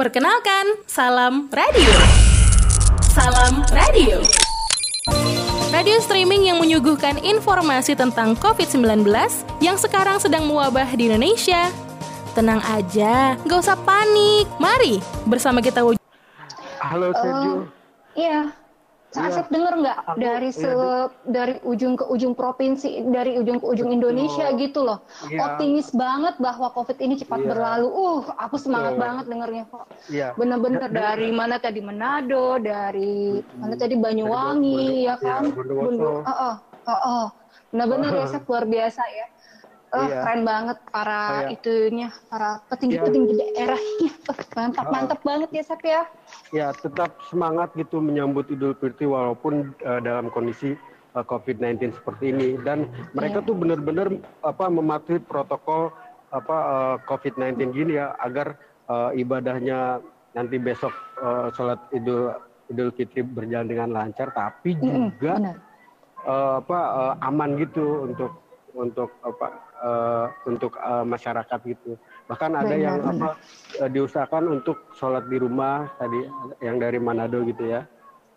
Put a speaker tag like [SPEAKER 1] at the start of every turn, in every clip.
[SPEAKER 1] Perkenalkan, Salam Radio. Salam Radio. Radio streaming yang menyuguhkan informasi tentang COVID-19 yang sekarang sedang mewabah di Indonesia. Tenang aja, gak usah panik. Mari bersama kita wujud.
[SPEAKER 2] Halo Sergio.
[SPEAKER 3] Iya.
[SPEAKER 2] Iya.
[SPEAKER 3] Asep denger nggak dari se
[SPEAKER 2] iya,
[SPEAKER 3] dari ujung ke ujung provinsi dari ujung ke ujung
[SPEAKER 2] Betul.
[SPEAKER 3] Indonesia gitu loh.
[SPEAKER 2] Iya.
[SPEAKER 3] Optimis banget bahwa COVID ini cepat
[SPEAKER 2] Iya.
[SPEAKER 3] berlalu. Uh, aku semangat
[SPEAKER 2] Betul.
[SPEAKER 3] banget dengernya kok.
[SPEAKER 2] Iya.
[SPEAKER 3] Bener-bener dari mana tadi Manado, dari mana tadi Banyuwangi
[SPEAKER 2] Bondo-
[SPEAKER 3] ya kan?
[SPEAKER 2] iya, Bondowoso.
[SPEAKER 3] Oh, oh, oh, oh. Bener-bener ya luar biasa ya. Eh,
[SPEAKER 2] Iya.
[SPEAKER 3] keren banget para
[SPEAKER 2] Kayak-
[SPEAKER 3] itunya, para petinggi-petinggi daerahnya. Eh, mantap,
[SPEAKER 2] Oh.
[SPEAKER 3] mantap banget ya Sep ya.
[SPEAKER 2] Ya, tetap semangat gitu menyambut Idul Fitri walaupun eh, dalam kondisi eh, COVID-19 seperti ini dan mereka
[SPEAKER 3] Iya.
[SPEAKER 2] tuh benar-benar apa mematuhi protokol apa eh, COVID-19 gini ya agar eh, ibadahnya nanti besok eh, sholat Idul Idul Fitri berjalan dengan lancar tapi juga
[SPEAKER 3] benar.
[SPEAKER 2] eh, apa eh, aman gitu untuk untuk apa eh, untuk eh, masyarakat gitu bahkan ada
[SPEAKER 3] Benar,
[SPEAKER 2] yang
[SPEAKER 3] benar.
[SPEAKER 2] apa eh, diusahakan untuk sholat di rumah tadi yang dari Manado gitu ya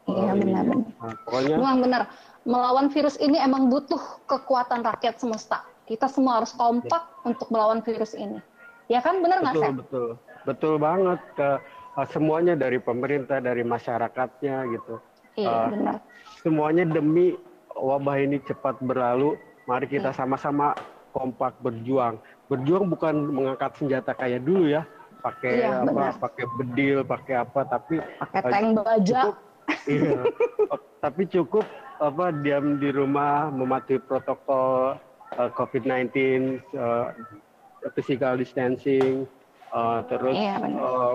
[SPEAKER 3] Iya
[SPEAKER 2] Oh,
[SPEAKER 3] benar-benar.
[SPEAKER 2] Nah, pokoknya
[SPEAKER 3] Memang benar. Melawan virus ini emang butuh kekuatan rakyat semesta. Kita semua harus kompak untuk melawan virus ini. Ya kan benar nggak
[SPEAKER 2] betul betul betul banget ke eh, semuanya dari pemerintah dari masyarakatnya gitu
[SPEAKER 3] Iya
[SPEAKER 2] Eh,
[SPEAKER 3] benar.
[SPEAKER 2] semuanya demi wabah ini cepat berlalu mari kita
[SPEAKER 3] Iya.
[SPEAKER 2] sama-sama kompak berjuang berjuang bukan mengangkat senjata kayak dulu ya. Pakai
[SPEAKER 3] Iya,
[SPEAKER 2] apa pakai bedil pakai apa tapi
[SPEAKER 3] Pakai
[SPEAKER 2] eh,
[SPEAKER 3] tank baja.
[SPEAKER 2] cukup iya. Tapi cukup apa diam di rumah mematuhi protokol eh, COVID-19 eh, physical distancing eh, terus
[SPEAKER 3] Iya,
[SPEAKER 2] eh,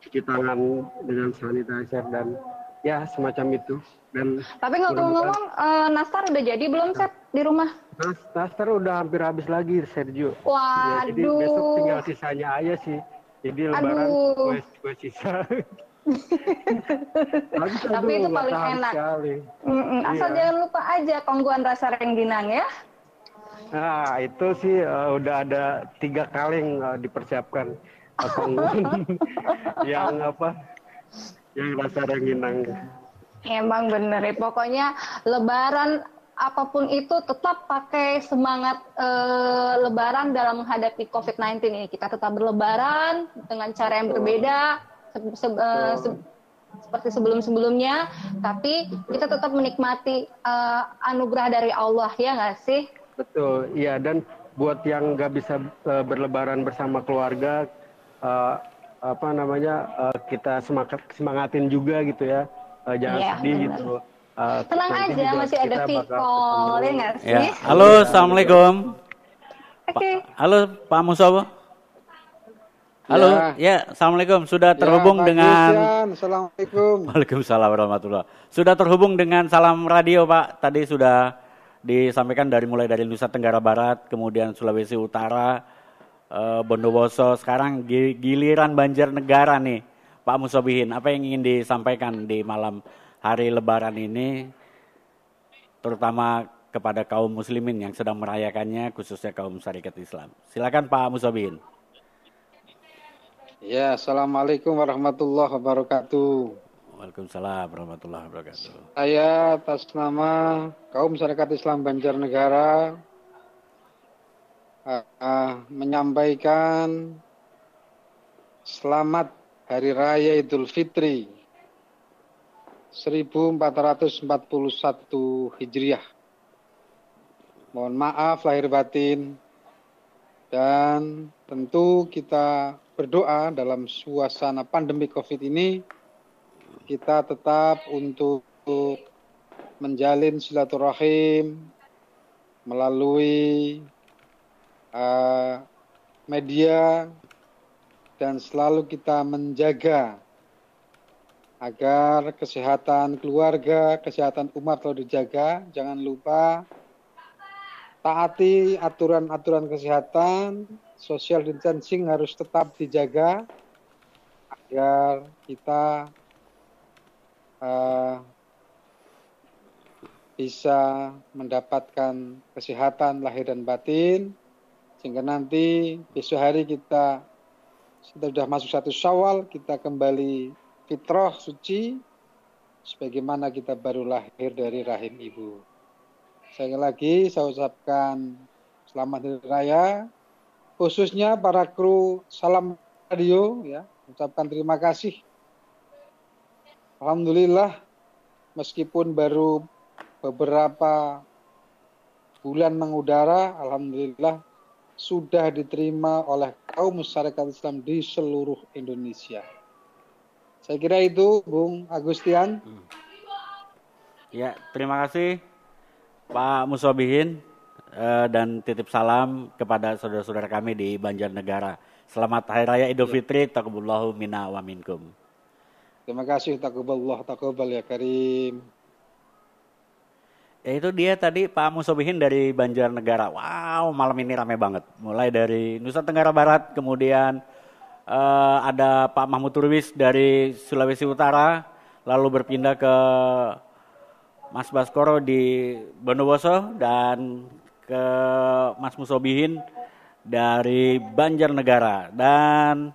[SPEAKER 2] cuci tangan dengan sanitizer dan ya semacam itu. Dan
[SPEAKER 3] Tapi ngomong-ngomong, eh, Nastar udah jadi belum Sep di rumah?
[SPEAKER 2] Nas Nastar udah hampir habis lagi Sergio Ya, jadi besok tinggal
[SPEAKER 3] Waduh.
[SPEAKER 2] sisanya aja sih jadi lebaran kue sisa Habis,
[SPEAKER 3] Tapi
[SPEAKER 2] aduh,
[SPEAKER 3] itu paling enak.
[SPEAKER 2] sekali.
[SPEAKER 3] Mm-mm, Asal
[SPEAKER 2] Iya.
[SPEAKER 3] jangan lupa aja kongguan rasa rengginang ya.
[SPEAKER 2] Nah, itu sih eh, udah ada tiga kaleng eh, dipersiapkan apa yang apa yang rasa rengginang.
[SPEAKER 3] Emang bener ya. Pokoknya lebaran apa pun itu tetap pakai semangat eh, lebaran dalam menghadapi COVID-19 ini. Kita tetap berlebaran dengan cara yang berbeda se- se- eh, se- seperti sebelum-sebelumnya, tapi kita tetap menikmati eh, anugerah dari Allah ya nggak sih?
[SPEAKER 2] Betul, iya dan buat yang nggak bisa eh, berlebaran bersama keluarga, eh, apa namanya eh, kita semangat semangatin juga gitu ya, Eh, jangan
[SPEAKER 3] Iya,
[SPEAKER 2] sedih
[SPEAKER 3] benar.
[SPEAKER 2] gitu. Eh,
[SPEAKER 3] Tenang aja, masih ada call ya nggak sih?
[SPEAKER 4] Ya, halo, assalamualaikum.
[SPEAKER 3] Oke.
[SPEAKER 4] Halo, Pak Musowo. Halo, ya, assalamualaikum. Sudah terhubung
[SPEAKER 5] Ya, Pak
[SPEAKER 4] dengan.
[SPEAKER 5] Christian, Assalamualaikum.
[SPEAKER 4] Waalaikumsalam warahmatullah. Sudah terhubung dengan Salam Radio, Pak. Tadi sudah disampaikan dari mulai dari Nusa Tenggara Barat, kemudian Sulawesi Utara, eh, Bondowoso. Sekarang gi- giliran Banjarnegara nih, Pak Musobihin. Apa yang ingin disampaikan di malam hari Lebaran ini, terutama kepada kaum muslimin yang sedang merayakannya, khususnya kaum syarikat Islam. Silakan Pak Musobihin.
[SPEAKER 5] Ya, Assalamualaikum warahmatullahi wabarakatuh.
[SPEAKER 4] Waalaikumsalam warahmatullahi wabarakatuh.
[SPEAKER 5] Saya atas nama kaum masyarakat Islam Banjarnegara eh, eh, menyampaikan selamat Hari Raya Idul Fitri 1441 Hijriah. Mohon maaf lahir batin dan tentu kita berdoa dalam suasana pandemi Covid ini kita tetap untuk menjalin silaturahim melalui uh, media dan selalu kita menjaga agar kesehatan keluarga, kesehatan umat selalu dijaga. Jangan lupa taati aturan-aturan kesehatan, social distancing harus tetap dijaga agar kita uh, bisa mendapatkan kesehatan lahir dan batin sehingga nanti besok hari kita sudah masuk satu Syawal, kita kembali fitrah suci sebagaimana kita baru lahir dari rahim ibu. Sekali lagi saya ucapkan selamat hari raya khususnya para kru Salam Radio ya, ucapkan terima kasih. Alhamdulillah meskipun baru beberapa bulan mengudara, alhamdulillah sudah diterima oleh kaum masyarakat Islam di seluruh Indonesia. Saya kira itu, Bung Agustian. Hmm.
[SPEAKER 4] Ya, terima kasih Pak Musobihin eh, dan titip salam kepada saudara-saudara kami di Banjarnegara. Selamat Hari Raya Idul ya. Fitri, taqabbalallahu minna wa minkum.
[SPEAKER 5] Terima kasih, taqabballah, taqabbal ya Karim.
[SPEAKER 4] Ya itu dia tadi Pak Musobihin dari Banjarnegara. Wow, malam ini ramai banget. Mulai dari Nusa Tenggara Barat, kemudian uh, ada Pak Mahmud Turwis dari Sulawesi Utara, lalu berpindah ke Mas Baskoro di Bondowoso dan ke Mas Musobihin dari Banjarnegara. Dan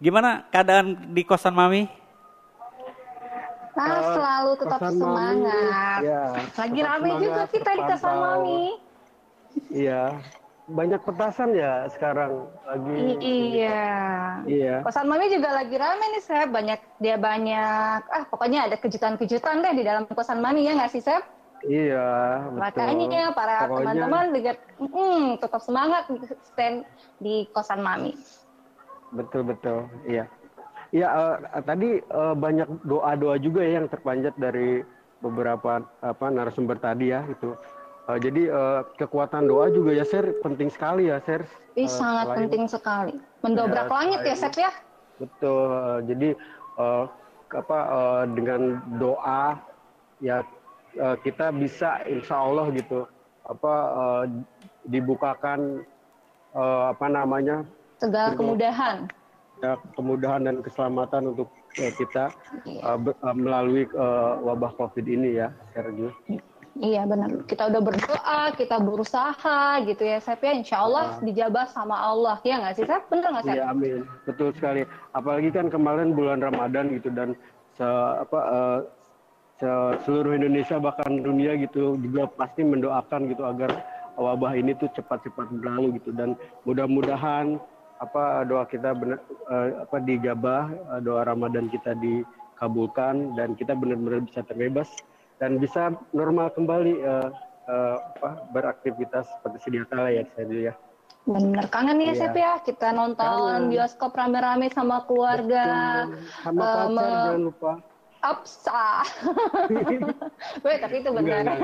[SPEAKER 4] gimana keadaan di kosan Mami?
[SPEAKER 3] Nah, uh, selalu tetap semangat. ya, Lagi rame juga kita di Kosan Mami.
[SPEAKER 2] Iya. Banyak petasan ya sekarang lagi.
[SPEAKER 3] Iya. Iya. Kosan Mami juga lagi rame nih, Sep. Banyak dia banyak. Ah, pokoknya ada kejutan-kejutan deh di dalam Kosan Mami ya nggak sih, Sep?
[SPEAKER 2] Iya,
[SPEAKER 3] betul. Makanya para teman-teman lihat mm, tetap semangat stand di Kosan Mami.
[SPEAKER 2] Betul, betul. Iya. Ya uh, tadi uh, banyak doa-doa juga ya yang terpanjat dari beberapa apa narasumber tadi ya itu. Uh, jadi uh, kekuatan doa juga ya Ser penting sekali ya Ser.
[SPEAKER 3] Ih, uh, sangat selain, penting sekali. Mendobrak ya, langit ya Ser ya.
[SPEAKER 2] Betul. Uh, jadi uh, apa uh, dengan doa ya uh, kita bisa insya Allah gitu apa uh, dibukakan uh, apa namanya
[SPEAKER 3] segala kemudahan
[SPEAKER 2] ya, kemudahan dan keselamatan untuk uh, kita uh, uh, melalui uh, wabah COVID ini ya, Sergio.
[SPEAKER 3] Iya benar. Kita udah berdoa, kita berusaha gitu ya, Sep ya. Insya Allah nah. dijabah sama Allah. Ya nggak sih, Sep? Bener nggak, Sep?
[SPEAKER 2] Iya, amin. Betul sekali. Apalagi kan kemarin bulan Ramadan gitu dan se apa uh, se seluruh Indonesia bahkan dunia gitu juga pasti mendoakan gitu agar wabah ini tuh cepat-cepat berlalu gitu dan mudah-mudahan apa doa kita benar uh, apa dijabah uh, doa Ramadan kita dikabulkan dan kita benar-benar bisa terbebas dan bisa normal kembali uh, uh, apa beraktivitas seperti sedia kala ya saya ya.
[SPEAKER 3] Bener kangen ya, Sep ya kita nonton kangen. bioskop rame-rame sama keluarga.
[SPEAKER 2] Betul. Sama pacar uh, jangan lupa
[SPEAKER 3] Apsa. Weh, tapi itu benar.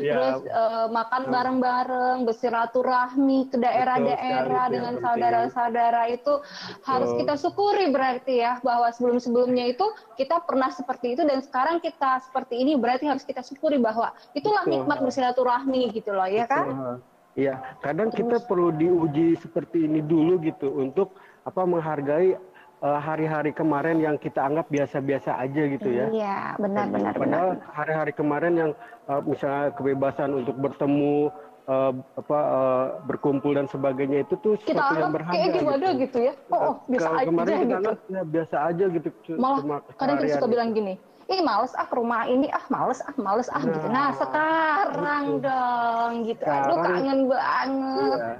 [SPEAKER 3] Ya. Terus uh, makan bareng-bareng, bersiraturahmi ke daerah-daerah dengan saudara-saudara itu harus kita syukuri berarti ya bahwa sebelum-sebelumnya itu kita pernah seperti itu dan sekarang kita seperti ini berarti harus kita syukuri bahwa itulah Betul. nikmat bersiraturahmi gitu loh ya kan?
[SPEAKER 2] Iya, kadang Terus. kita perlu diuji seperti ini dulu gitu untuk apa menghargai Eh, hari-hari kemarin yang kita anggap biasa-biasa aja gitu ya.
[SPEAKER 3] Iya, benar-benar.
[SPEAKER 2] Padahal hari-hari kemarin yang uh, misalnya kebebasan untuk bertemu, uh, apa uh, berkumpul dan sebagainya itu tuh
[SPEAKER 3] kita sesuatu yang berharga. Kayak gimana gitu. gitu ya? Oh, oh biasa aja
[SPEAKER 2] kemarin
[SPEAKER 3] kita
[SPEAKER 2] gitu. Anggap, ya, biasa aja gitu.
[SPEAKER 3] Malah kadang kita suka gitu. bilang gini, ih males ah ke rumah ini ah males ah males ah nah, gitu nah sekarang gitu. dong gitu sekarang, aduh kangen banget iya.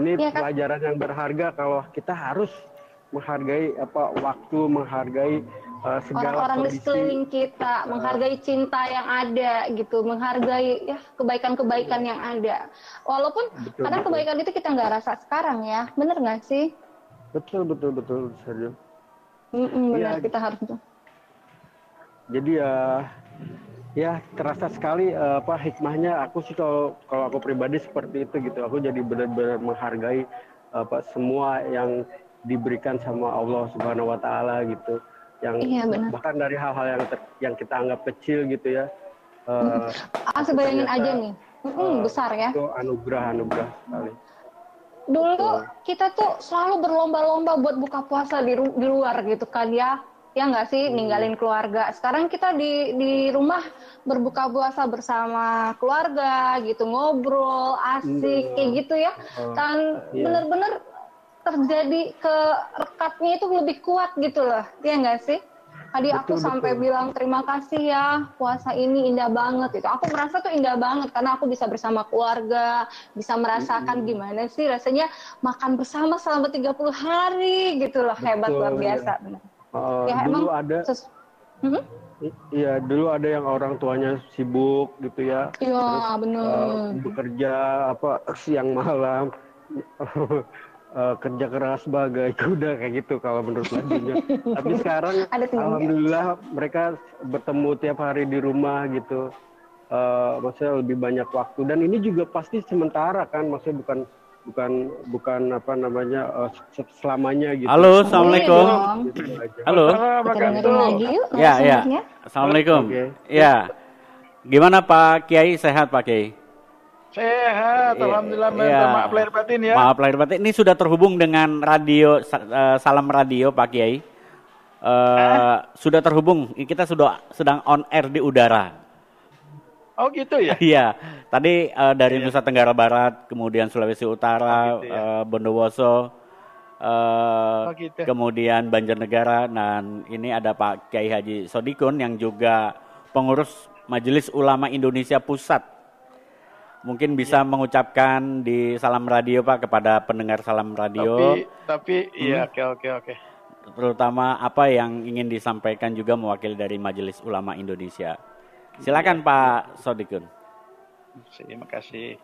[SPEAKER 2] ini ya, kan? pelajaran yang berharga kalau kita harus menghargai apa waktu, menghargai uh, segala
[SPEAKER 3] orang-orang di sekeliling kita, uh, menghargai cinta yang ada gitu, menghargai ya kebaikan-kebaikan yang ada. Walaupun betul, kadang betul. kebaikan itu kita nggak rasa sekarang ya, bener nggak sih?
[SPEAKER 2] Betul betul betul Sergio.
[SPEAKER 3] Mm -mm, benar ya, kita harus.
[SPEAKER 2] Jadi ya ya terasa sekali uh, apa hikmahnya aku sih kalau kalau aku pribadi seperti itu gitu aku jadi benar-benar menghargai apa semua yang diberikan sama Allah Subhanahu wa taala gitu. Yang iya, bahkan dari hal-hal yang ter, yang kita anggap kecil gitu ya.
[SPEAKER 3] Uh, ah, aja nih. Uh, besar ya.
[SPEAKER 2] Itu anugerah-anugerah sekali.
[SPEAKER 3] Dulu kita tuh selalu berlomba-lomba buat buka puasa di, di luar gitu kan ya ya nggak sih hmm. ninggalin keluarga. Sekarang kita di di rumah berbuka puasa bersama keluarga gitu ngobrol asik hmm. kayak gitu ya. Kan iya. bener-bener terjadi ke rekatnya itu lebih kuat gitu loh, ya nggak sih? Tadi betul, aku sampai betul. bilang terima kasih ya puasa ini indah banget itu. Aku merasa tuh indah banget karena aku bisa bersama keluarga, bisa merasakan hmm. gimana sih rasanya makan bersama selama 30 hari gitu loh. Betul, Hebat luar biasa ya. benar.
[SPEAKER 2] Uh, ya dulu emang ada hmm? Iya, dulu ada yang orang tuanya sibuk gitu ya.
[SPEAKER 3] Iya, benar. Uh,
[SPEAKER 2] bekerja apa siang malam. uh, kerja keras sebagai kuda kayak gitu kalau menurut lagunya. Tapi sekarang alhamdulillah mereka bertemu tiap hari di rumah gitu. Uh, maksudnya lebih banyak waktu dan ini juga pasti sementara kan maksudnya bukan bukan bukan apa namanya uh, selamanya gitu.
[SPEAKER 4] Halo, assalamualaikum. Gitu Halo. Ya, ya. Assalamualaikum. Okay. Ya. Gimana Pak Kiai sehat Pak Kiai?
[SPEAKER 6] Sehat, iya, alhamdulillah. Iya. Maaf lahir batin ya.
[SPEAKER 4] Maaf lahir batin. Ini sudah terhubung dengan radio uh, Salam Radio Pak Kiai. Uh, sudah terhubung. Kita sudah sedang on air di udara.
[SPEAKER 6] Oh gitu ya?
[SPEAKER 4] Iya. Tadi uh, dari iya. Nusa Tenggara Barat, kemudian Sulawesi Utara, oh, gitu ya. uh, Bondowoso, uh, oh, gitu. kemudian Banjarnegara, dan ini ada Pak Kiai Haji Sodikun yang juga pengurus Majelis Ulama Indonesia Pusat mungkin bisa ya. mengucapkan di salam radio Pak kepada pendengar salam radio.
[SPEAKER 6] Tapi tapi iya hmm. oke oke oke.
[SPEAKER 4] Terutama apa yang ingin disampaikan juga mewakili dari Majelis Ulama Indonesia. Silakan ya. Pak Sodikun.
[SPEAKER 6] Terima kasih.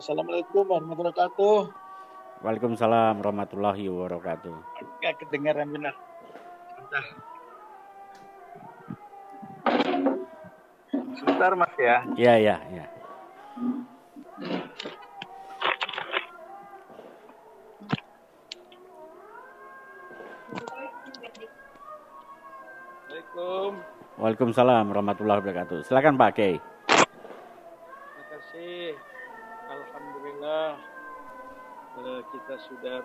[SPEAKER 6] Assalamualaikum warahmatullahi wabarakatuh.
[SPEAKER 4] Waalaikumsalam warahmatullahi wabarakatuh.
[SPEAKER 6] Enggak kedengaran benar. Bentar. Sebentar Mas ya.
[SPEAKER 4] Iya, iya, iya.
[SPEAKER 6] Assalamualaikum.
[SPEAKER 4] Waalaikumsalam warahmatullahi wabarakatuh. Silakan Pak Kei.
[SPEAKER 6] Terima kasih. Alhamdulillah kita sudah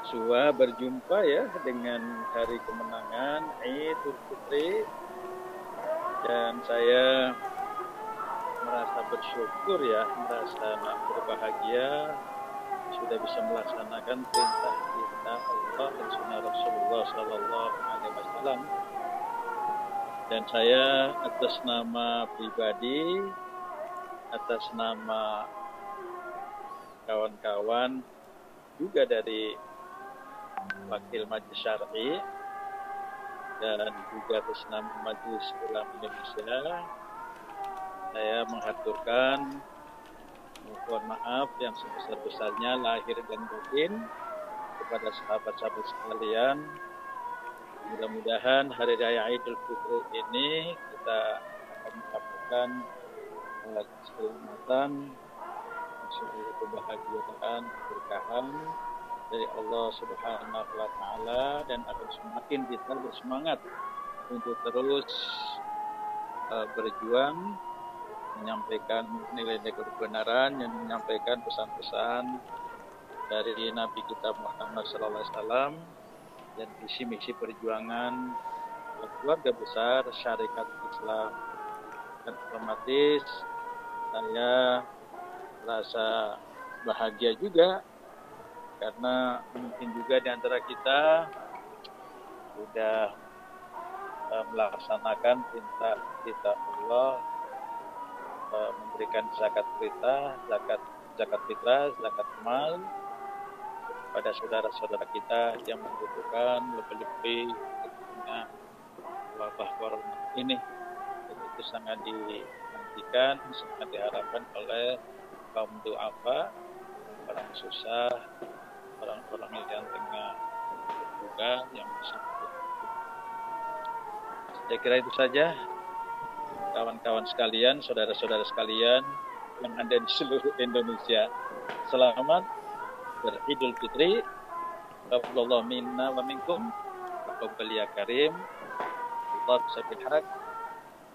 [SPEAKER 6] bersua berjumpa ya dengan hari kemenangan Idul Fitri dan saya merasa bersyukur ya, merasa berbahagia sudah bisa melaksanakan perintah kita Allah dan sunnah Rasulullah Sallallahu Alaihi Wasallam. Dan saya atas nama pribadi, atas nama kawan-kawan juga dari wakil majelis syar'i dan juga atas nama Majelis Ulama Indonesia saya mengaturkan mohon maaf yang sebesar-besarnya lahir dan batin kepada sahabat-sahabat sekalian. Mudah-mudahan hari raya Idul Fitri ini kita akan mendapatkan keselamatan, seluruh kebahagiaan, keberkahan, dari Allah Subhanahu wa taala dan akan semakin kita bersemangat untuk terus uh, berjuang menyampaikan nilai-nilai kebenaran yang menyampaikan pesan-pesan dari Nabi kita Muhammad sallallahu alaihi wasallam dan visi misi perjuangan keluarga besar syarikat Islam. Dan otomatis saya rasa bahagia juga karena mungkin juga di antara kita sudah uh, melaksanakan perintah kita Allah uh, memberikan zakat fitrah, zakat zakat fitrah, zakat mal pada saudara-saudara kita yang membutuhkan lebih-lebih dengan wabah corona ini. Itu sangat dinantikan, sangat diharapkan oleh kaum duafa, orang susah, orang-orang yang tengah juga yang bisa saya kira itu saja kawan-kawan sekalian, saudara-saudara sekalian yang ada di seluruh Indonesia. Selamat beridul fitri. Allah minna wa minkum. Taqabbal ya karim. Allah haq.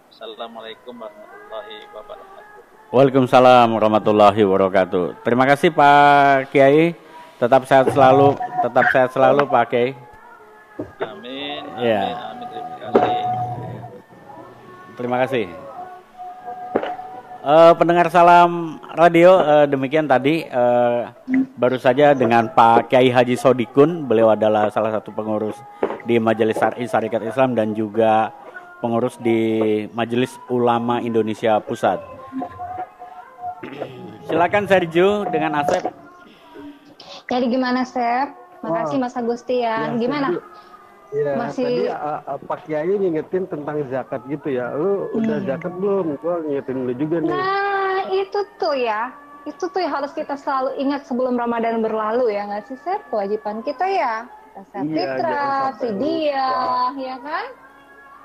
[SPEAKER 6] Assalamualaikum warahmatullahi wabarakatuh.
[SPEAKER 4] Waalaikumsalam warahmatullahi wabarakatuh. Terima kasih Pak Kiai. Tetap sehat selalu, tetap sehat selalu Pak Kiai.
[SPEAKER 6] Amin. Amin. Ya. Amin. Terima kasih.
[SPEAKER 4] Terima kasih. uh, pendengar salam radio uh, demikian tadi uh, baru saja dengan Pak Kiai Haji Sodikun, beliau adalah salah satu pengurus di Majelis Syarikat Islam dan juga pengurus di Majelis Ulama Indonesia Pusat. Silakan Sergio dengan Asep.
[SPEAKER 3] Jadi gimana Sep? Makasih Mas Agustian. Ya, gimana?
[SPEAKER 2] Ya, Masih... tadi uh, Pak Kiai ngingetin tentang zakat gitu ya. Lu hmm. udah zakat belum? Gua ngingetin lu juga nih.
[SPEAKER 3] Nah, itu tuh ya. Itu tuh yang harus kita selalu ingat sebelum Ramadan berlalu ya nggak sih, Sep? Kewajiban kita ya. Zakat iya, fitrah, fidyah, ya kan?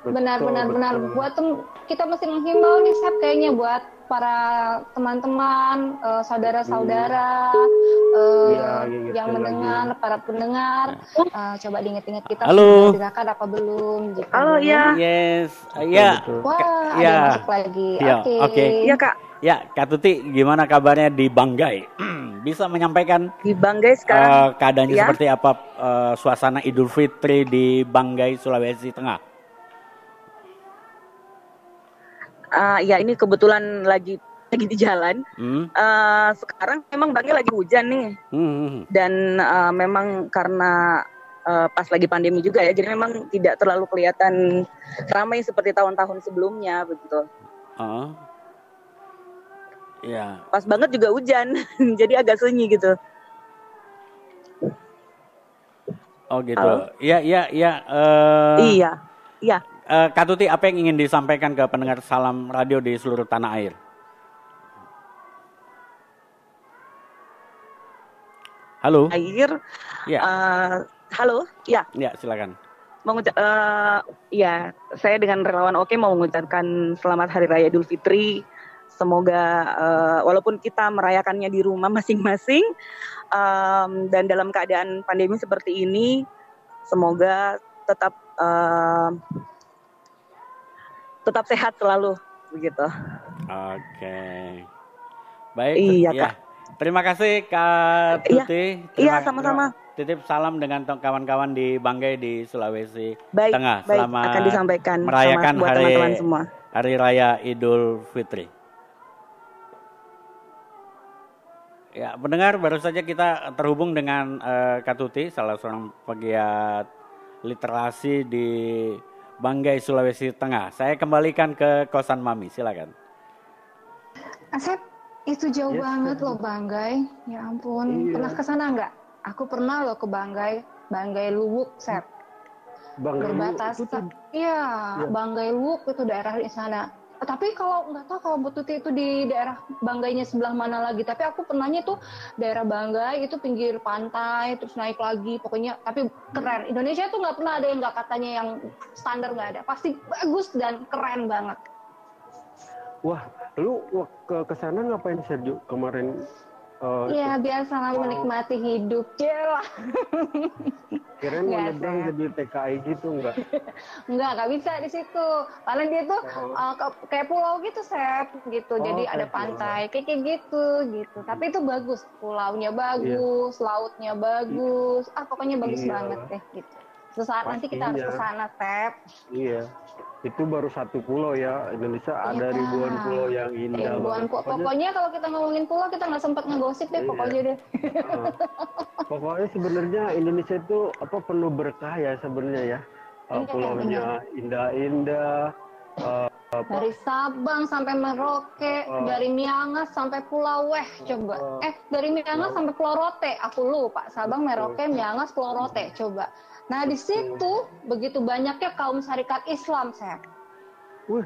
[SPEAKER 3] Benar-benar benar buat kita mesti menghimbau nih, Sep, kayaknya buat para teman-teman, uh, saudara-saudara uh, ya, yang mendengar, lagi. para pendengar, uh, coba diingat-ingat kita
[SPEAKER 4] Halo.
[SPEAKER 3] sudah apa belum?
[SPEAKER 4] Gitu. Halo, ya. Yes, ya.
[SPEAKER 3] Wah, ya. ada masuk lagi.
[SPEAKER 4] Ya, Oke. Okay. Okay.
[SPEAKER 7] Iya, Kak.
[SPEAKER 4] Ya, Kak Tuti, gimana kabarnya di Banggai? Bisa menyampaikan
[SPEAKER 7] di Banggai sekarang uh,
[SPEAKER 4] keadaannya ya? seperti apa uh, suasana Idul Fitri di Banggai, Sulawesi Tengah?
[SPEAKER 7] Uh, ya ini kebetulan lagi lagi di jalan. Hmm. Uh, sekarang memang Bangil lagi hujan nih. Hmm. Dan uh, memang karena uh, pas lagi pandemi juga ya, jadi memang tidak terlalu kelihatan ramai seperti tahun-tahun sebelumnya begitu. Uh.
[SPEAKER 4] Ya.
[SPEAKER 7] Pas banget juga hujan, jadi agak sunyi gitu.
[SPEAKER 4] Oh gitu. Iya iya iya. Uh...
[SPEAKER 7] Iya iya
[SPEAKER 4] uh, Kak Tuti, apa yang ingin disampaikan ke pendengar salam radio di seluruh tanah air? Halo.
[SPEAKER 7] Air. Ya. Uh, halo. Ya.
[SPEAKER 4] Ya, silakan.
[SPEAKER 7] Mengucap, uh, ya, saya dengan relawan Oke mau mengucapkan selamat Hari Raya Idul Fitri. Semoga uh, walaupun kita merayakannya di rumah masing-masing um, dan dalam keadaan pandemi seperti ini, semoga tetap uh, tetap sehat selalu begitu.
[SPEAKER 4] Oke. Baik. Iya, ya. Kak. Terima kasih Kak iya. Tuti.
[SPEAKER 7] Iya, sama-sama.
[SPEAKER 4] Titip salam dengan kawan-kawan di Banggai di Sulawesi
[SPEAKER 7] baik,
[SPEAKER 4] Tengah.
[SPEAKER 7] Baik, Selamat akan disampaikan
[SPEAKER 4] merayakan
[SPEAKER 7] buat
[SPEAKER 4] hari
[SPEAKER 7] teman -teman semua.
[SPEAKER 4] Hari Raya Idul Fitri. Ya, pendengar baru saja kita terhubung dengan uh, Kak Tuti, salah seorang pegiat literasi di Banggai, Sulawesi Tengah. Saya kembalikan ke kosan Mami, silakan.
[SPEAKER 3] Asep, itu jauh yes, banget loh Banggai. Ya ampun, iya. pernah ke sana nggak? Aku pernah loh ke Banggai, Banggai Luwuk, Sep. Banggai Berbatas. Iya, ya. Banggai Luwuk itu daerah di sana tapi kalau nggak tahu kalau Bu Tuti itu di daerah Banggainya sebelah mana lagi. Tapi aku pernahnya tuh daerah Banggai itu pinggir pantai terus naik lagi pokoknya tapi keren. Indonesia tuh nggak pernah ada yang nggak katanya yang standar nggak ada. Pasti bagus dan keren banget.
[SPEAKER 2] Wah lu ke ke sana ngapain Sergio kemarin
[SPEAKER 3] Oh, iya, biasa lah oh. menikmati hidup. Jelah.
[SPEAKER 2] Kirain mau nyebrang jadi TKI gitu enggak?
[SPEAKER 3] enggak, enggak bisa di situ. Paling dia tuh oh. uh, kayak pulau gitu, Sep, gitu. Oh, jadi ada pantai kayak, kayak gitu, gitu. Tapi itu bagus. Pulaunya bagus, yeah. lautnya bagus. Ah, pokoknya bagus yeah. banget deh gitu. Sesaat nanti kita harus ke sana, Sep.
[SPEAKER 2] Iya itu baru satu pulau ya Indonesia. Iya. ada ribuan pulau yang indah
[SPEAKER 3] ribuan pulau. Pokoknya, pokoknya kalau kita ngomongin pulau kita nggak sempat ngegosip deh iya. pokoknya deh. Uh,
[SPEAKER 2] pokoknya sebenarnya Indonesia itu apa penuh berkah ya sebenarnya ya. Uh, pulaunya indah-indah uh,
[SPEAKER 3] dari Sabang sampai Merauke, uh, dari Miangas sampai Pulau Weh, coba. Uh, eh, dari Miangas uh, sampai Pulau Rote, aku lupa. Sabang, Merauke, Miangas, Pulau Rote, coba. Nah di situ begitu banyaknya kaum syarikat Islam, saya.
[SPEAKER 2] Wih,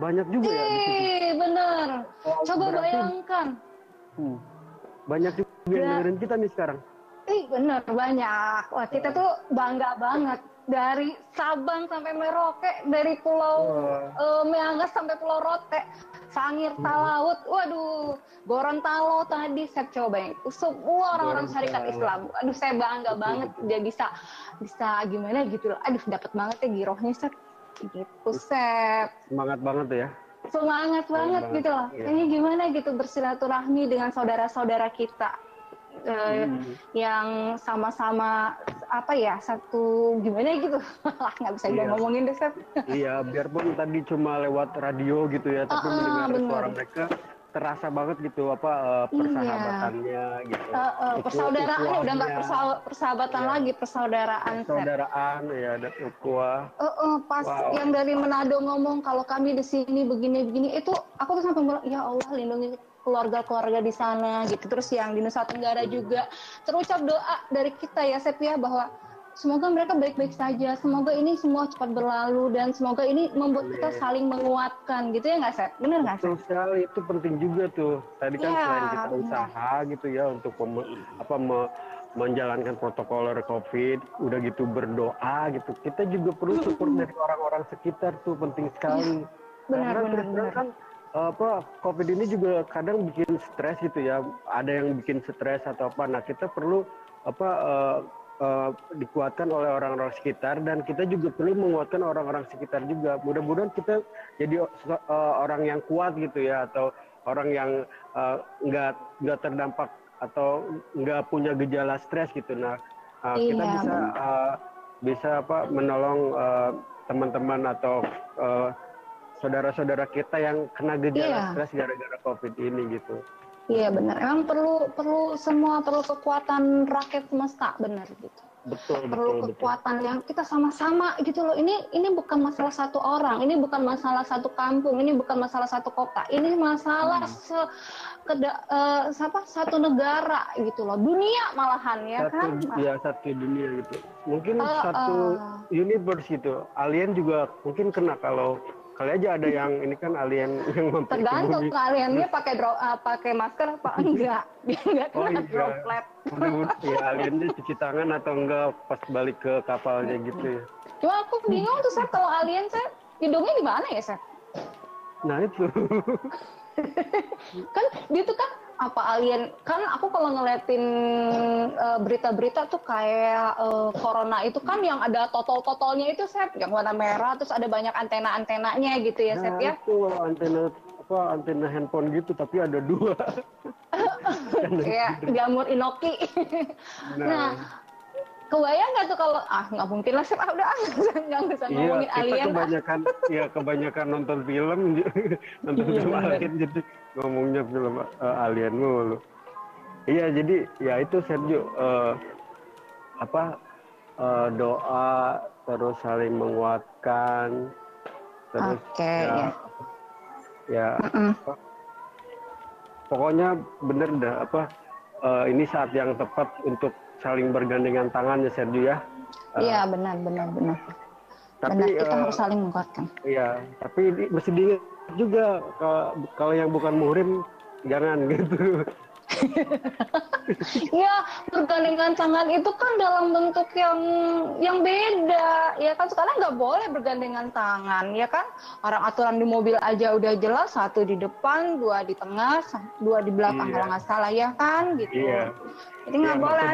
[SPEAKER 2] banyak juga ya di
[SPEAKER 3] situ. bener. Coba berarti, bayangkan.
[SPEAKER 2] Hmm, banyak juga yang ya. dengerin kita nih sekarang.
[SPEAKER 3] Ih, bener banyak. Wah, kita tuh bangga banget dari Sabang sampai Merauke, dari Pulau uh, Meangas sampai Pulau Rote, Sangir hmm. Talaut, waduh, Gorontalo tadi saya coba itu semua orang-orang syarikat Islam. Aduh, saya bangga betul, banget dia bisa bisa gimana gitu loh. Aduh, dapat banget ya girohnya Sep. Gitu, Sep.
[SPEAKER 2] Semangat banget ya.
[SPEAKER 3] Semangat banget banget gitu loh. Iya. Ini gimana gitu bersilaturahmi dengan saudara-saudara kita uh, hmm. yang sama-sama apa ya satu gimana gitu nggak bisa iya. ngomongin deh Seth.
[SPEAKER 2] iya biarpun tadi cuma lewat radio gitu ya tapi uh, mendengar bener. suara mereka terasa banget gitu apa uh, persahabatannya iya. gitu. Uh,
[SPEAKER 3] uh, persaudaraan udah nggak persahabatan ya. lagi persaudaraan.
[SPEAKER 2] Persaudaraan set. ya ada ukhuwah.
[SPEAKER 3] Uh, uh, pas wow. yang dari Manado ngomong kalau kami di sini begini begini itu aku tuh sampai bilang ya Allah lindungi keluarga-keluarga di sana gitu. Terus yang di Nusa Tenggara juga terucap doa dari kita ya Sepia bahwa semoga mereka baik-baik saja, semoga ini semua cepat berlalu dan semoga ini membuat kita iya. saling menguatkan gitu ya nggak Seth? Benar nggak Seth?
[SPEAKER 2] sekali itu penting juga tuh. Tadi kan ya, selain kita usaha gitu ya untuk apa me, menjalankan protokol COVID, udah gitu berdoa gitu. Kita juga perlu support dari orang-orang sekitar tuh penting sekali. Ya,
[SPEAKER 3] benar, Karena benar, benar.
[SPEAKER 2] kan apa COVID ini juga kadang bikin stres gitu ya. Ada yang bikin stres atau apa. Nah kita perlu apa uh, uh, dikuatkan oleh orang-orang sekitar dan kita juga perlu menguatkan orang-orang sekitar juga. Mudah-mudahan kita jadi uh, orang yang kuat gitu ya atau orang yang uh, nggak nggak terdampak atau nggak punya gejala stres gitu. Nah uh, iya, kita bisa uh, bisa apa menolong uh, teman-teman atau uh, saudara-saudara kita yang kena gejala iya. stres gara-gara COVID ini gitu.
[SPEAKER 3] Iya benar. Emang perlu perlu semua perlu kekuatan rakyat semesta benar gitu.
[SPEAKER 2] Betul,
[SPEAKER 3] perlu
[SPEAKER 2] betul,
[SPEAKER 3] kekuatan betul. yang kita sama-sama gitu loh. Ini ini bukan masalah satu orang, ini bukan masalah satu kampung, ini bukan masalah satu kota. Ini masalah hmm. se keda, uh, siapa satu negara gitu loh. Dunia malahan ya
[SPEAKER 2] satu,
[SPEAKER 3] kan?
[SPEAKER 2] Iya, satu dunia gitu. Mungkin uh, satu uh, universe gitu. Alien juga mungkin kena kalau kali aja ada yang ini kan alien yang
[SPEAKER 3] tergantung aliennya pakai dro uh, pakai masker apa enggak? Dia enggak
[SPEAKER 2] oh, kena oh, iya. droplet. Ya aliennya cuci tangan atau enggak pas balik ke kapalnya gitu ya.
[SPEAKER 3] Cuma aku bingung tuh saya kalau alien saya hidungnya di mana ya saya
[SPEAKER 2] nah itu.
[SPEAKER 3] Kan dia tuh kan apa alien? Kan aku kalau ngeliatin uh, berita-berita tuh kayak uh, corona itu kan yang ada totol-totolnya itu set yang warna merah terus ada banyak antena-antenanya gitu ya set ya?
[SPEAKER 2] Itu antena apa antena handphone gitu tapi ada dua.
[SPEAKER 3] Kayak jamur inoki. Nah, nah kebayang nggak tuh kalau ah nggak mungkin lah sih ah, udah nggak bisa iya, ngomongin
[SPEAKER 2] kita
[SPEAKER 3] alien
[SPEAKER 2] kebanyakan ya kebanyakan nonton film nonton iya, film bener. alien jadi ngomongnya film uh, alien mulu iya jadi ya itu Sergio uh, apa uh, doa terus saling menguatkan terus
[SPEAKER 3] okay,
[SPEAKER 2] ya, ya. ya mm -mm. Apa, pokoknya bener dah apa uh, ini saat yang tepat untuk saling bergandengan tangan ya Sergio ya.
[SPEAKER 3] Iya uh, benar benar benar. Tapi benar, kita uh, harus saling menguatkan.
[SPEAKER 2] Iya, tapi ini mesti diingat juga kalau yang bukan muhrim jangan gitu.
[SPEAKER 3] Ya bergandengan tangan itu kan dalam bentuk yang yang beda. Ya kan sekarang nggak boleh bergandengan tangan ya kan? Orang aturan di mobil aja udah jelas satu di depan dua di tengah dua di belakang iya. kalau nggak salah ya kan? Gitu. Iya. jadi nggak ya, boleh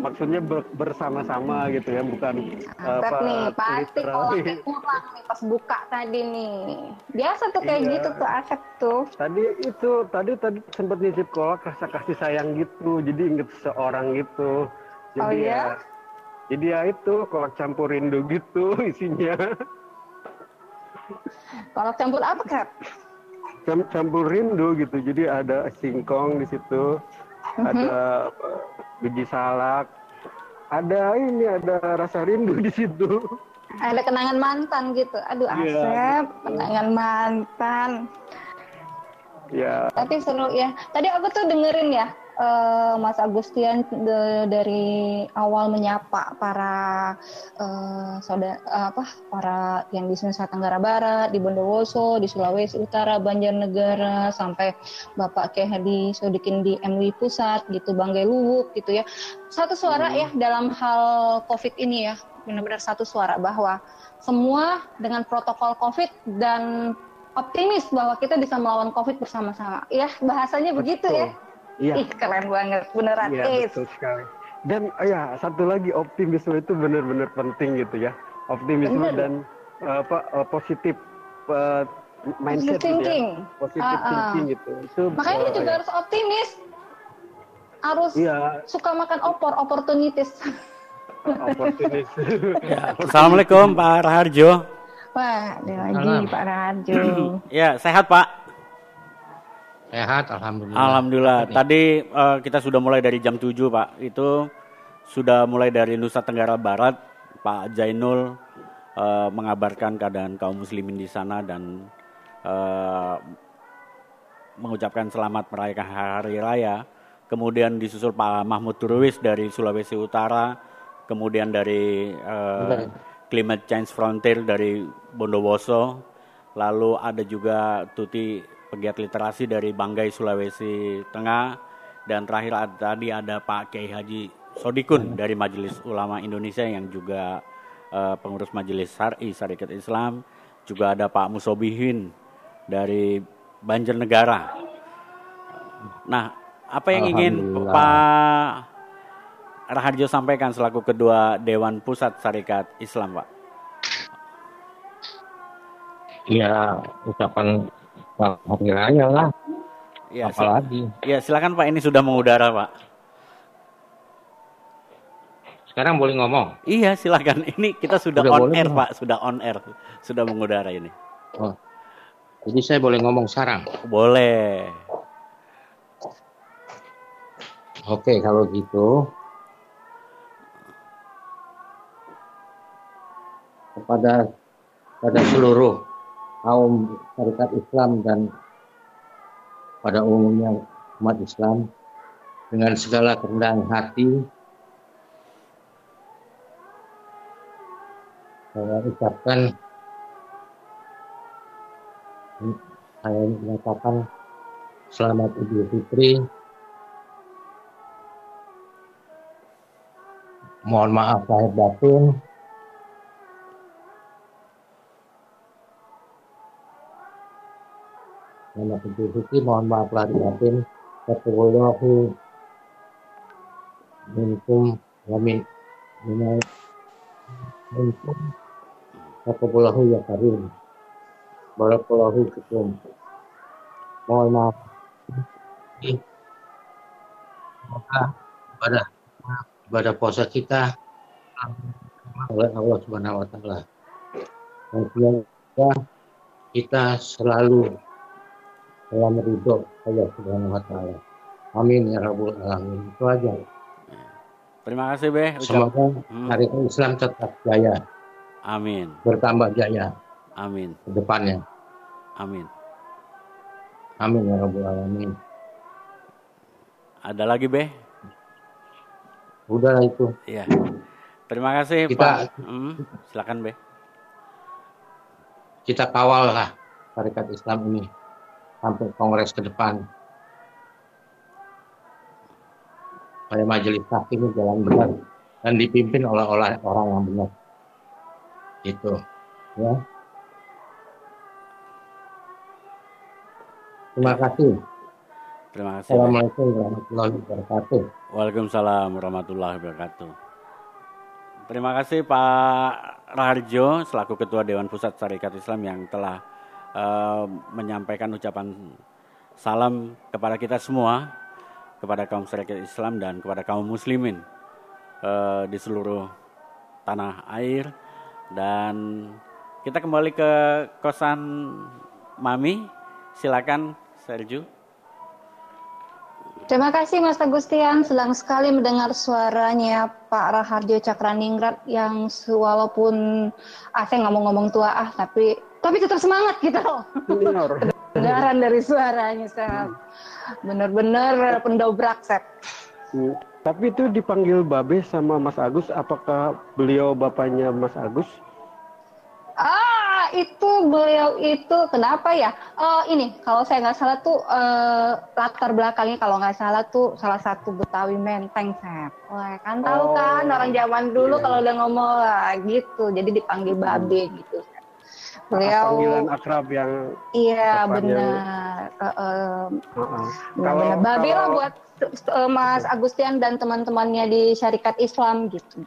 [SPEAKER 2] maksudnya ber, bersama-sama gitu ya bukan
[SPEAKER 3] Asep apa nih pasti kalau kurang nih pas buka tadi nih biasa tuh kayak iya. gitu tuh Asep tuh
[SPEAKER 2] tadi itu tadi tadi sempat nyicip kolak rasa kasih sayang gitu jadi inget seorang gitu
[SPEAKER 3] jadi oh, iya? ya
[SPEAKER 2] jadi ya itu kolak campur rindu gitu isinya
[SPEAKER 3] kolak campur apa kak
[SPEAKER 2] campur rindu gitu jadi ada singkong di situ mm -hmm. ada biji salak. Ada ini ada rasa rindu di situ.
[SPEAKER 3] Ada kenangan mantan gitu. Aduh, yeah. Asep, kenangan mantan.
[SPEAKER 2] Ya.
[SPEAKER 3] Tapi seru ya. Tadi aku tuh dengerin ya uh, Mas Agustian de, dari awal menyapa para uh, saudara uh, apa para yang di Nusa Tenggara Barat, di Bondowoso, di Sulawesi Utara, Banjarnegara sampai Bapak Kiai Hadi Sodikin di MUI Pusat gitu, Banggai Luwuk gitu ya. Satu suara hmm. ya dalam hal Covid ini ya. Benar-benar satu suara bahwa semua dengan protokol Covid dan optimis bahwa kita bisa melawan COVID bersama-sama. Ya, bahasanya Betul. begitu ya. Iya. Ih, keren banget, beneran. Iya,
[SPEAKER 2] betul sekali. Dan oh ya, satu lagi optimisme itu benar-benar penting gitu ya. Optimisme Bener. dan uh, apa uh, positif uh, mindset
[SPEAKER 3] gitu thinking.
[SPEAKER 2] ya. Positif uh, uh. thinking gitu. Itu
[SPEAKER 3] Makanya uh, juga ya. harus optimis. Harus iya. suka makan opor, opportunities.
[SPEAKER 2] oportunis.
[SPEAKER 4] ya. Assalamualaikum Pak Raharjo.
[SPEAKER 3] Wah, ada lagi Pak Raharjo.
[SPEAKER 4] ya, sehat Pak.
[SPEAKER 8] Sehat, alhamdulillah.
[SPEAKER 4] Alhamdulillah. Tadi uh, kita sudah mulai dari jam 7, Pak. Itu sudah mulai dari Nusa Tenggara Barat, Pak Jainul uh, mengabarkan keadaan kaum muslimin di sana dan uh, mengucapkan selamat merayakan hari raya. Kemudian disusul Pak Mahmud Turwis dari Sulawesi Utara, kemudian dari uh, Climate Change Frontier dari Bondowoso, lalu ada juga Tuti pegiat literasi dari Banggai Sulawesi Tengah dan terakhir tadi ada Pak Kiai Haji Sodikun dari Majelis Ulama Indonesia yang juga uh, pengurus Majelis Syari Syarikat Islam juga ada Pak Musobihin dari Banjarnegara. Nah, apa yang ingin Pak Raharjo sampaikan selaku kedua Dewan Pusat Syarikat Islam, Pak?
[SPEAKER 8] Ya, ucapan hari raya lah.
[SPEAKER 4] Ya, apalagi. Ya, silakan Pak, ini sudah mengudara, Pak.
[SPEAKER 8] Sekarang boleh ngomong?
[SPEAKER 4] Iya, silakan. Ini kita sudah, sudah on air, Pak. Sudah on air. Sudah mengudara ini.
[SPEAKER 8] Oh. Jadi saya boleh ngomong sekarang?
[SPEAKER 4] Boleh.
[SPEAKER 8] Oke, kalau gitu kepada pada seluruh kaum syarikat Islam dan pada umumnya umat Islam dengan segala kerendahan hati saya ucapkan saya mengatakan selamat Idul Fitri. Mohon maaf lahir batin Nama Idul Fitri mohon maaf lahir batin. Taqabbalallahu minkum wa min minal minkum Taqabbalallahu ya karim. Barakallahu fikum. Mohon maaf. Semoga ibadah ibadah puasa kita oleh Allah Subhanahu wa taala. Dan kita selalu dalam ridho Allah Subhanahu wa taala. Amin ya rabbul alamin. Itu aja.
[SPEAKER 4] Terima kasih Be.
[SPEAKER 8] Ucap. Semoga hmm. hari Islam tetap jaya.
[SPEAKER 4] Amin.
[SPEAKER 8] Bertambah jaya.
[SPEAKER 4] Amin.
[SPEAKER 8] Ke depannya.
[SPEAKER 4] Amin.
[SPEAKER 8] Amin ya rabbul alamin.
[SPEAKER 4] Ada lagi Be?
[SPEAKER 8] Udah itu.
[SPEAKER 4] Iya. Terima kasih
[SPEAKER 8] kita,
[SPEAKER 4] Pak. Hmm, silakan Be.
[SPEAKER 8] Kita kawal lah syarikat Islam ini sampai kongres ke depan. Supaya majelis hakim ini jalan benar dan dipimpin oleh orang yang benar. Itu, ya. Terima kasih.
[SPEAKER 4] Terima kasih.
[SPEAKER 8] Assalamualaikum warahmatullahi wabarakatuh.
[SPEAKER 4] Waalaikumsalam warahmatullahi wabarakatuh. Terima kasih Pak Raharjo selaku Ketua Dewan Pusat Syarikat Islam yang telah uh, menyampaikan ucapan salam kepada kita semua, kepada kaum syarikat Islam dan kepada kaum muslimin uh, di seluruh tanah air dan kita kembali ke kosan Mami. Silakan Serju.
[SPEAKER 3] Terima kasih Mas Agustian, senang sekali mendengar suaranya Pak Raharjo Cakraningrat yang walaupun ah saya nggak mau ngomong tua ah tapi tapi tetap semangat gitu loh. Kedengaran dari suaranya sangat benar-benar pendobrak set.
[SPEAKER 2] Hmm. Tapi itu dipanggil Babe sama Mas Agus, apakah beliau bapaknya Mas Agus?
[SPEAKER 3] Ah, itu beliau itu kenapa ya? Oh ini kalau saya nggak salah tuh uh, latar belakangnya kalau nggak salah tuh salah satu Betawi Menteng, Sep. Wah kan tahu oh, kan orang zaman dulu iya. kalau udah ngomong lah, gitu, jadi dipanggil Babe gitu beliau
[SPEAKER 2] panggilan akrab yang
[SPEAKER 3] iya benar. Uh, uh, uh, kalau babi lah buat uh, Mas Agustian dan teman-temannya di Syarikat Islam gitu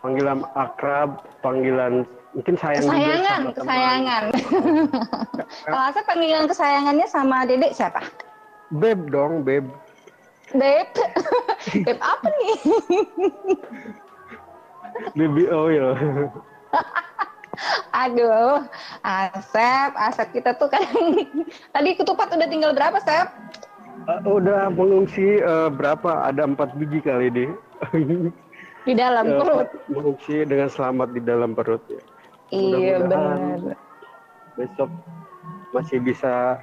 [SPEAKER 2] panggilan akrab panggilan mungkin sayang
[SPEAKER 3] kesayangan kesayangan. Kalau saya panggilan kesayangannya sama dedek siapa?
[SPEAKER 2] Beb dong beb.
[SPEAKER 3] Beb? Vape apa nih?
[SPEAKER 2] Baby oil.
[SPEAKER 3] Aduh, Asep, Asep kita tuh kan tadi ketupat udah tinggal berapa, Sep?
[SPEAKER 2] Uh, udah mengungsi uh, berapa? Ada empat biji kali deh.
[SPEAKER 3] di dalam uh, perut.
[SPEAKER 2] Mengungsi dengan selamat di dalam perut ya.
[SPEAKER 3] Iya benar.
[SPEAKER 2] Besok masih bisa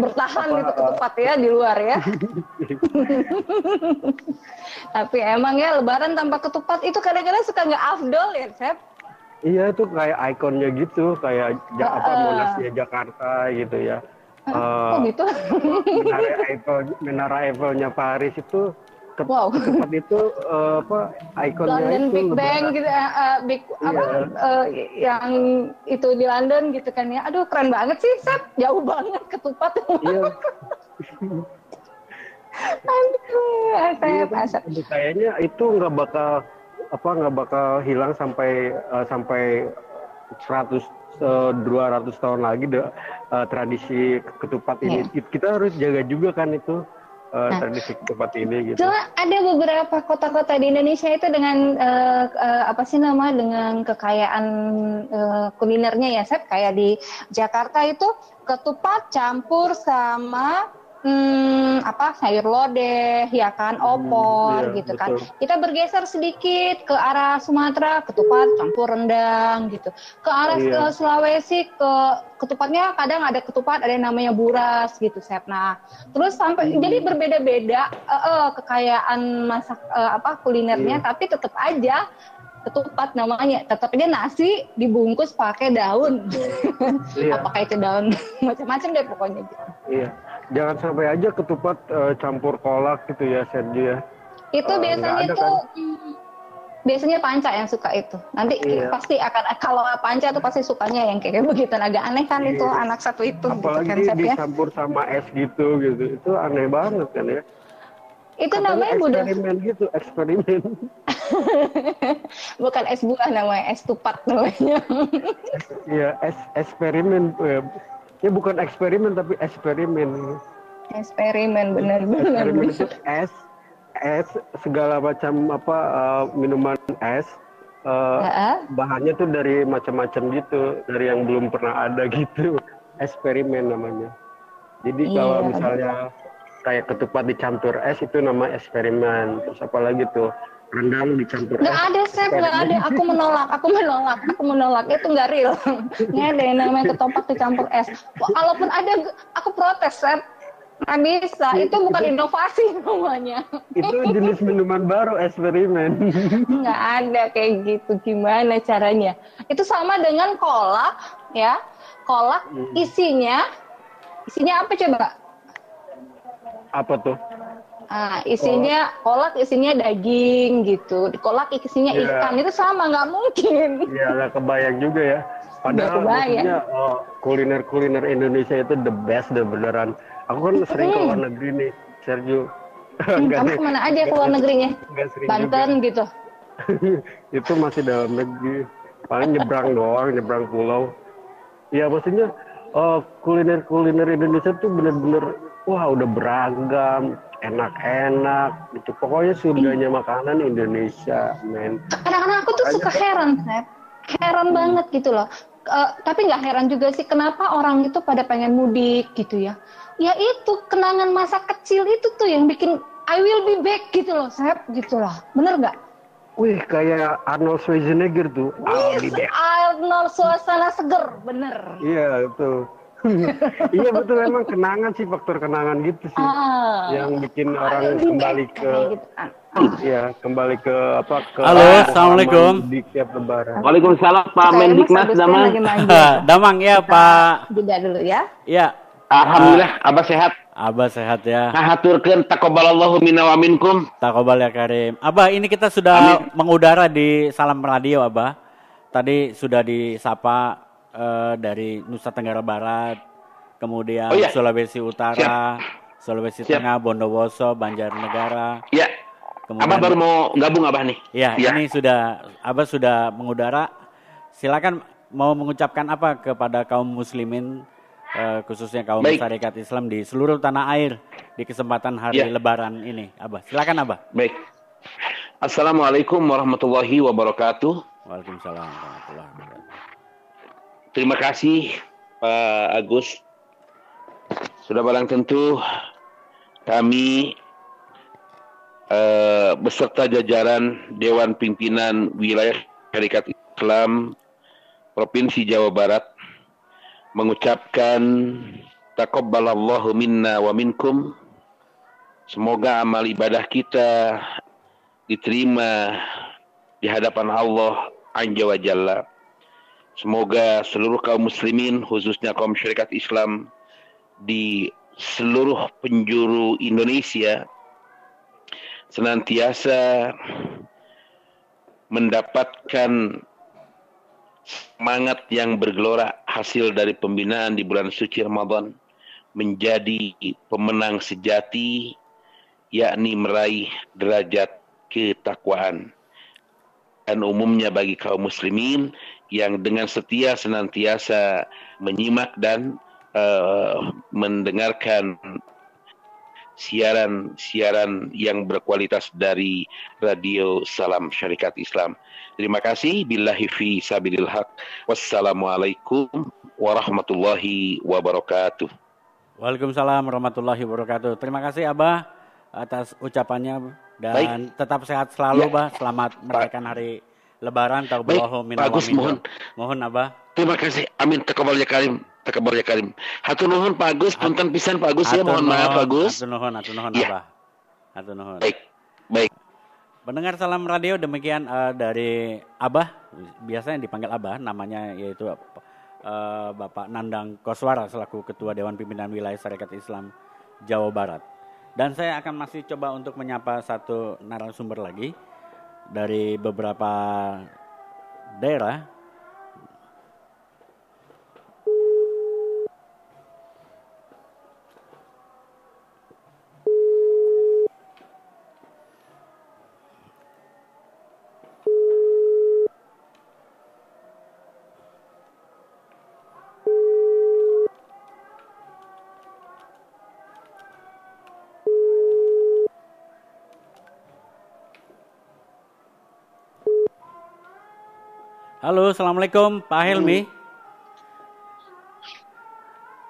[SPEAKER 3] bertahan apa, gitu ketupat ya di luar ya. Tapi emang ya Lebaran tanpa ketupat itu kadang-kadang suka nggak afdol ya, Sep?
[SPEAKER 2] Iya itu kayak ikonnya gitu, kayak uh, apa Monasnya Jakarta gitu ya.
[SPEAKER 3] Uh, oh gitu.
[SPEAKER 2] Menara Eiffel, Menara Eiffelnya Paris itu Ket, wow. Ketupat itu uh, apa ikonnya
[SPEAKER 3] London
[SPEAKER 2] itu
[SPEAKER 3] Big Bang gitu uh, Big yeah. apa uh, yang itu di London gitu kan ya. Aduh keren banget sih, Sep. Jauh banget ketupat. Iya.
[SPEAKER 2] Aduh, asap, asap. Kayaknya itu nggak bakal apa nggak bakal hilang sampai uh, sampai 100 uh, 200 tahun lagi deh, uh, tradisi ketupat ini. Yeah. Kita harus jaga juga kan itu uh, nah, tradisi ketupat ini gitu.
[SPEAKER 3] Cuma ada beberapa kota-kota di Indonesia itu dengan uh, uh, apa sih nama dengan kekayaan uh, kulinernya ya, Seth. Kayak di Jakarta itu ketupat campur sama hmm, apa sayur lodeh ya kan hmm, opor hmm, iya, gitu kan kita bergeser sedikit ke arah Sumatera ketupat campur rendang gitu ke arah iya. ke Sulawesi ke ketupatnya kadang ada ketupat ada yang namanya buras gitu Sep nah terus sampai hmm. jadi berbeda-beda uh, uh, kekayaan masak uh, apa kulinernya iya. tapi tetap aja ketupat namanya tetap aja nasi dibungkus pakai daun iya. apakah itu daun macam-macam deh pokoknya gitu
[SPEAKER 2] iya jangan sampai aja ketupat uh, campur kolak gitu ya Sergio ya.
[SPEAKER 3] Itu uh, biasanya itu kan? biasanya panca yang suka itu. Nanti iya. pasti akan kalau panca itu pasti sukanya yang kayak begitu agak aneh kan iya. itu anak satu itu
[SPEAKER 2] Apalagi gitu kan, dicampur ya. sama es gitu gitu. Itu aneh banget kan ya.
[SPEAKER 3] Itu Katanya namanya budaya
[SPEAKER 2] eksperimen gitu, eksperimen.
[SPEAKER 3] Bukan es buah namanya, es tupat namanya.
[SPEAKER 2] Iya, es eksperimen ya bukan eksperimen tapi eksperimen.
[SPEAKER 3] Eksperimen benar-benar
[SPEAKER 2] eksperimen itu es es segala macam apa uh, minuman es uh, uh-uh. bahannya tuh dari macam-macam gitu dari yang belum pernah ada gitu. Eksperimen namanya. Jadi iya, kalau misalnya kayak ketupat dicampur es itu nama eksperimen. Terus apa lagi tuh rendang dicampur
[SPEAKER 3] nggak ada Sep. Nggak ada. aku menolak. Aku menolak. Aku menolak. Itu nggak real. Nggak ada yang namanya ketupat dicampur es. Walaupun ada aku protes Sep. Nggak bisa. Itu bukan inovasi namanya.
[SPEAKER 2] Itu jenis minuman baru eksperimen
[SPEAKER 3] nggak ada kayak gitu. Gimana caranya? Itu sama dengan kolak ya. Kolak hmm. isinya isinya apa coba?
[SPEAKER 2] Apa tuh
[SPEAKER 3] Ah, isinya kolak isinya daging gitu. Kolak isinya yeah. ikan itu sama nggak mungkin.
[SPEAKER 2] Iya, yeah, nggak kebayang juga ya. Padahal maksudnya oh, kuliner-kuliner Indonesia itu the best deh beneran. Aku kan sering hmm. ke luar negeri nih, Sergio.
[SPEAKER 3] Hmm, kamu ke mana aja ke luar negerinya? Banten juga. gitu.
[SPEAKER 2] itu masih dalam negeri. Paling nyebrang doang, nyebrang pulau. Iya maksudnya uh, kuliner-kuliner Indonesia tuh bener-bener wah udah beragam enak-enak gitu. Pokoknya surganya makanan Indonesia men.
[SPEAKER 3] Kadang-kadang aku tuh suka heran Seth heran hmm. banget gitu loh. Uh, tapi nggak heran juga sih kenapa orang itu pada pengen mudik gitu ya? Ya itu kenangan masa kecil itu tuh yang bikin I will be back gitu loh Seth gitu loh. Bener nggak?
[SPEAKER 2] Wih, kayak Arnold Schwarzenegger tuh.
[SPEAKER 3] Wih, Arnold suasana seger, bener.
[SPEAKER 2] Iya, itu iya betul memang kenangan sih faktor kenangan gitu sih ah, yang bikin orang kembali ke gitu. Iya, kembali ke apa ke
[SPEAKER 4] Halo, Assalamualaikum.
[SPEAKER 2] Di tiap lebaran.
[SPEAKER 9] Waalaikumsalam Pak Mendiknas Damang.
[SPEAKER 4] Damang ya, Pak.
[SPEAKER 3] Jeda dulu ya.
[SPEAKER 4] Iya.
[SPEAKER 9] Alhamdulillah, uh, Abah sehat.
[SPEAKER 4] Abah sehat ya.
[SPEAKER 9] Nah, haturkeun taqabbalallahu minna wa minkum.
[SPEAKER 4] Taqabbal ya Karim. Abah, ini kita sudah Amin. mengudara di Salam Radio, Abah. Tadi sudah disapa uh, dari Nusa Tenggara Barat, kemudian oh, iya. Sulawesi Utara, Siap. Sulawesi Siap. Tengah, Bondowoso, Banjarnegara.
[SPEAKER 9] Iya. Kemudian, Abah baru mau gabung Abah nih.
[SPEAKER 4] Iya, ya. ini sudah Abah sudah mengudara. Silakan mau mengucapkan apa kepada kaum muslimin uh, khususnya kaum Baik. masyarakat Islam di seluruh tanah air di kesempatan hari ya. Lebaran ini, Abah. Silakan Abah.
[SPEAKER 9] Baik. Assalamualaikum warahmatullahi wabarakatuh.
[SPEAKER 4] Waalaikumsalam warahmatullahi wabarakatuh.
[SPEAKER 9] Terima kasih Pak Agus. Sudah barang tentu kami eh, beserta jajaran Dewan Pimpinan Wilayah Syarikat Islam Provinsi Jawa Barat mengucapkan takabbalallahu minna wa minkum. Semoga amal ibadah kita diterima di hadapan Allah Anja wa. Semoga seluruh kaum muslimin khususnya kaum syarikat Islam di seluruh penjuru Indonesia senantiasa mendapatkan semangat yang bergelora hasil dari pembinaan di bulan suci Ramadan menjadi pemenang sejati yakni meraih derajat ketakwaan. Dan umumnya bagi kaum muslimin yang dengan setia senantiasa menyimak dan uh, mendengarkan siaran-siaran yang berkualitas dari Radio Salam Syarikat Islam. Terima kasih. Billahi fi sabilil haq. Wassalamualaikum warahmatullahi wabarakatuh.
[SPEAKER 4] Waalaikumsalam warahmatullahi wabarakatuh. Terima kasih Abah atas ucapannya dan Baik. tetap sehat selalu, ya. Bah. Selamat merayakan hari Lebaran.
[SPEAKER 9] Tauballahu min Bagus, mohon.
[SPEAKER 4] Mohon, Abah.
[SPEAKER 9] Terima kasih. Amin. Takabal ya karim. Takabal ya karim. Hatur nuhun Pak Agus. Punten pisan Pak Agus ya. Mohon maaf Pak Agus.
[SPEAKER 4] Hatur nuhun, hatur nuhun, ya. Abah. Hatur nuhun.
[SPEAKER 9] Baik. Baik.
[SPEAKER 4] Pendengar salam radio demikian uh, dari Abah, biasanya dipanggil Abah, namanya yaitu uh, Bapak Nandang Koswara selaku Ketua Dewan Pimpinan Wilayah Syarikat Islam Jawa Barat. Dan saya akan masih coba untuk menyapa satu narasumber lagi dari beberapa daerah Halo, assalamualaikum Pak Helmi.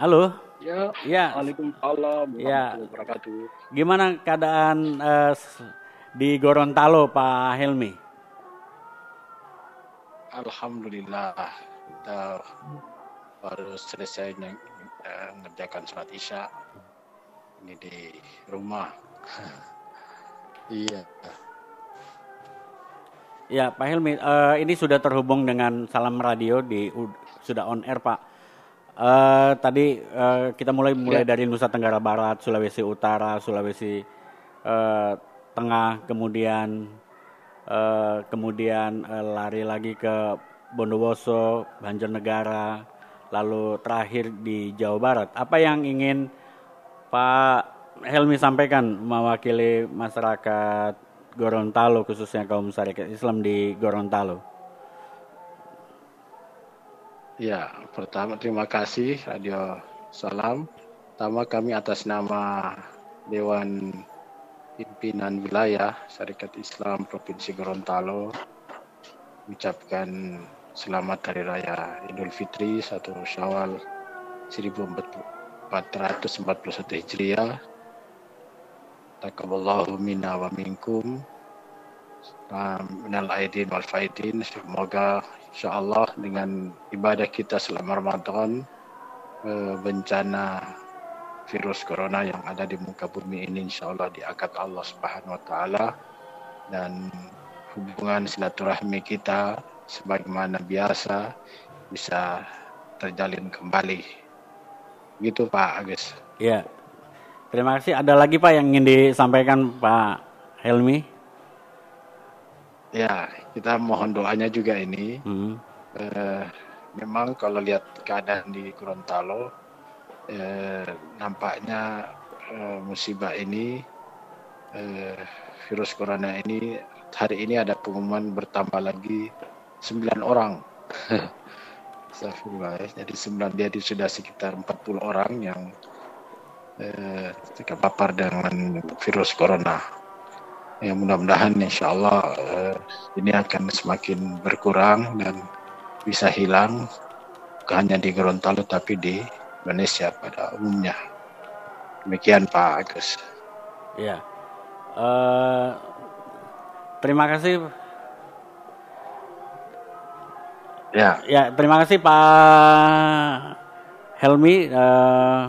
[SPEAKER 4] Halo.
[SPEAKER 10] Ya. Ya. Waalaikumsalam.
[SPEAKER 4] Ya. Gimana keadaan uh, di Gorontalo Pak Helmi?
[SPEAKER 10] Alhamdulillah kita baru selesai mengerjakan sholat isya ini di rumah. iya.
[SPEAKER 4] Ya, Pak Helmi, uh, ini sudah terhubung dengan Salam Radio di sudah on air, Pak. Uh, tadi uh, kita mulai mulai ya. dari Nusa Tenggara Barat, Sulawesi Utara, Sulawesi uh, Tengah, kemudian uh, kemudian uh, lari lagi ke Bondowoso, Banjarnegara, lalu terakhir di Jawa Barat. Apa yang ingin Pak Helmi sampaikan mewakili masyarakat Gorontalo khususnya kaum syarikat Islam di Gorontalo?
[SPEAKER 10] Ya, pertama terima kasih Radio Salam. Pertama kami atas nama Dewan Pimpinan Wilayah Syarikat Islam Provinsi Gorontalo mengucapkan selamat Hari Raya Idul Fitri 1 Syawal 1441 Hijriah takaballahu minna wa minkum minal aidin wal faidin semoga insyaallah dengan ibadah kita selama Ramadan eh, bencana virus corona yang ada di muka bumi ini insyaallah diangkat Allah Subhanahu wa taala dan hubungan silaturahmi kita sebagaimana biasa bisa terjalin kembali. Gitu Pak Agus.
[SPEAKER 4] Iya. Terima kasih. Ada lagi Pak yang ingin disampaikan Pak Helmi?
[SPEAKER 10] Ya, kita mohon doanya juga ini. Hmm. Eh, memang kalau lihat keadaan di Gorontalo, eh, nampaknya eh, musibah ini, eh, virus corona ini, hari ini ada pengumuman bertambah lagi 9 orang. Astagfirullah. Jadi 9 dia sudah sekitar 40 orang yang eh, terpapar dengan virus corona. Ya mudah-mudahan insya Allah eh, ini akan semakin berkurang dan bisa hilang bukan hanya di Gorontalo tapi di Indonesia pada umumnya. Demikian Pak Agus.
[SPEAKER 4] Ya, uh, terima kasih. Ya, ya terima kasih Pak Helmi. Uh,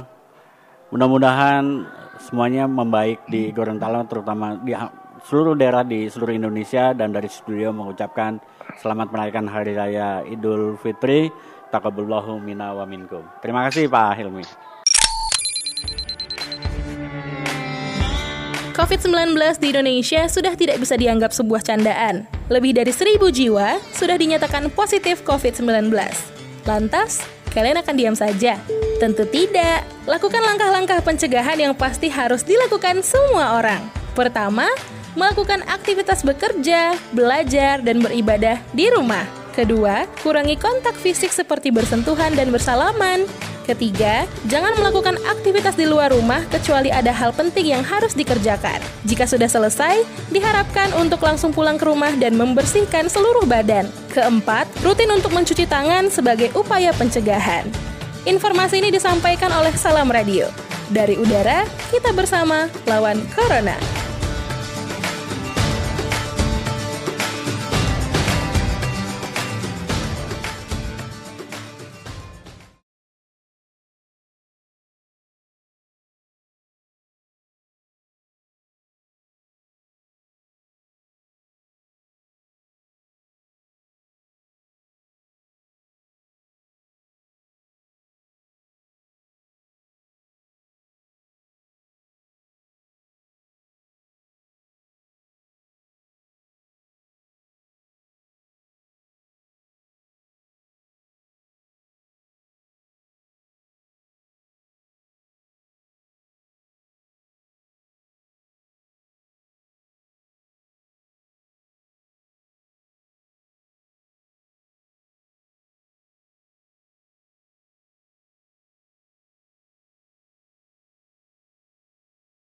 [SPEAKER 4] mudah-mudahan semuanya membaik di Gorontalo, terutama di seluruh daerah di seluruh Indonesia dan dari studio mengucapkan selamat merayakan Hari Raya Idul Fitri. Takaballahu minna wa minkum. Terima kasih Pak Hilmi.
[SPEAKER 1] COVID-19 di Indonesia sudah tidak bisa dianggap sebuah candaan. Lebih dari seribu jiwa sudah dinyatakan positif COVID-19. Lantas, kalian akan diam saja? Tentu tidak. Lakukan langkah-langkah pencegahan yang pasti harus dilakukan semua orang. Pertama, melakukan aktivitas bekerja, belajar, dan beribadah di rumah. Kedua, kurangi kontak fisik seperti bersentuhan dan bersalaman. Ketiga, jangan melakukan aktivitas di luar rumah kecuali ada hal penting yang harus dikerjakan. Jika sudah selesai, diharapkan untuk langsung pulang ke rumah dan membersihkan seluruh badan. Keempat, rutin untuk mencuci tangan sebagai upaya pencegahan. Informasi ini disampaikan oleh Salam Radio. Dari udara, kita bersama lawan Corona.